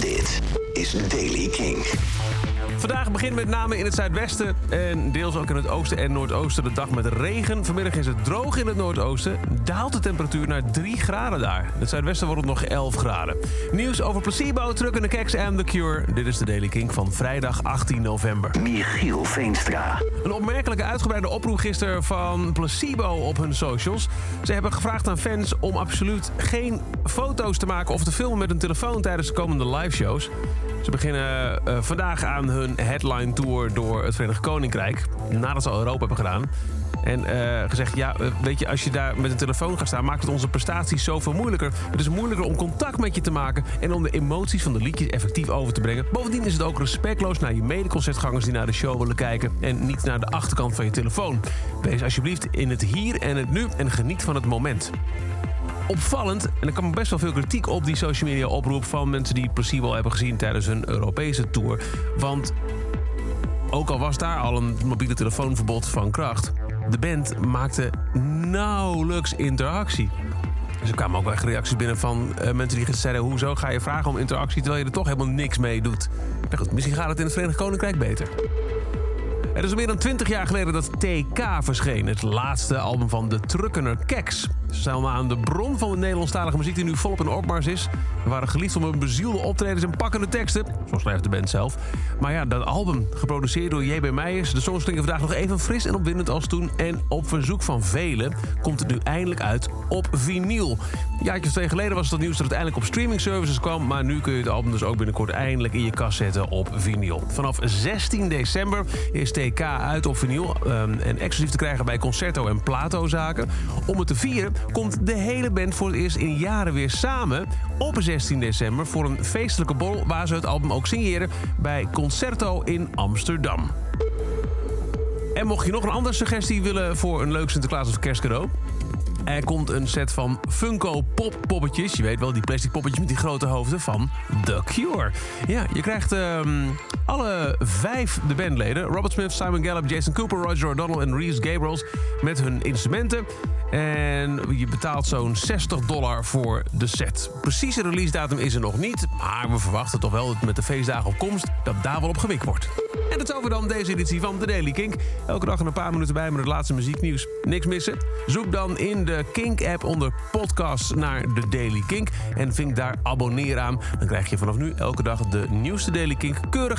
Dit is Daily King. Vandaag begint met name in het zuidwesten en deels ook in het oosten en noordoosten de dag met regen. Vanmiddag is het droog in het noordoosten. Daalt de temperatuur naar 3 graden daar. In het zuidwesten wordt het nog 11 graden. Nieuws over placebo, de keks en The Cure. Dit is de Daily King van vrijdag 18 november. Michiel Veenstra. Een opmerkelijke uitgebreide oproep gisteren van Placebo op hun socials. Ze hebben gevraagd aan fans om absoluut geen foto's te maken of te filmen met hun telefoon tijdens de komende liveshows. Ze beginnen eh, vandaag aan hun headline tour door het Verenigd Koninkrijk. Nadat ze al Europa hebben gedaan. En eh, gezegd, ja, eh, weet je, als je daar met een telefoon gaat staan, maakt het onze prestaties zoveel moeilijker. Het is moeilijker om contact met je te maken en om de emoties van de liedjes effectief over te brengen. Bovendien is het ook respectloos naar je medeconcertgangers die naar de show willen kijken en niet naar de achterkant van je telefoon. Wees alsjeblieft in het hier en het nu en geniet van het moment opvallend. En er kwam best wel veel kritiek op die social media oproep van mensen die Placebo hebben gezien tijdens hun Europese tour. Want ook al was daar al een mobiele telefoonverbod van kracht, de band maakte nauwelijks interactie. Dus er kwamen ook wel reacties binnen van uh, mensen die zeiden: Hoezo ga je vragen om interactie terwijl je er toch helemaal niks mee doet? Maar goed, misschien gaat het in het Verenigd Koninkrijk beter. Het is al meer dan 20 jaar geleden dat TK verscheen, het laatste album van de Truckener Keks. Ze zijn aan de bron van de Nederlandstalige muziek die nu volop in opmars is. We waren geliefd om hun bezielde optredens en pakkende teksten. Zo schrijft de band zelf. Maar ja, dat album, geproduceerd door J.B. Meijers. De songs klinken vandaag nog even fris en opwindend als toen. En op verzoek van velen komt het nu eindelijk uit op vinyl. Jaartjes twee geleden was het nieuws dat het eindelijk op streaming services kwam. Maar nu kun je het album dus ook binnenkort eindelijk in je kast zetten op vinyl. Vanaf 16 december is TK uit op vinyl. Um, en exclusief te krijgen bij Concerto en Plato zaken. Om het te vieren komt de hele band voor het eerst in jaren weer samen op 16 december voor een feestelijke bol waar ze het album ook signeren bij Concerto in Amsterdam. En mocht je nog een andere suggestie willen voor een leuk Sinterklaas of kerstcadeau... Er komt een set van Funko Pop poppetjes. Je weet wel, die plastic poppetjes met die grote hoofden van The Cure. Ja, je krijgt um, alle vijf de bandleden. Robert Smith, Simon Gallup, Jason Cooper, Roger O'Donnell en Reese Gabriels... met hun instrumenten. En je betaalt zo'n 60 dollar voor de set. Precieze release datum is er nog niet. Maar we verwachten toch wel dat met de feestdagen op komst... dat daar wel op gewikt wordt. En dat is over dan deze editie van The Daily Kink. Elke dag een paar minuten bij met het laatste muzieknieuws. Niks missen? Zoek dan in de Kink-app onder podcasts naar The Daily Kink. En vink daar abonneer aan. Dan krijg je vanaf nu elke dag de nieuwste Daily Kink keurig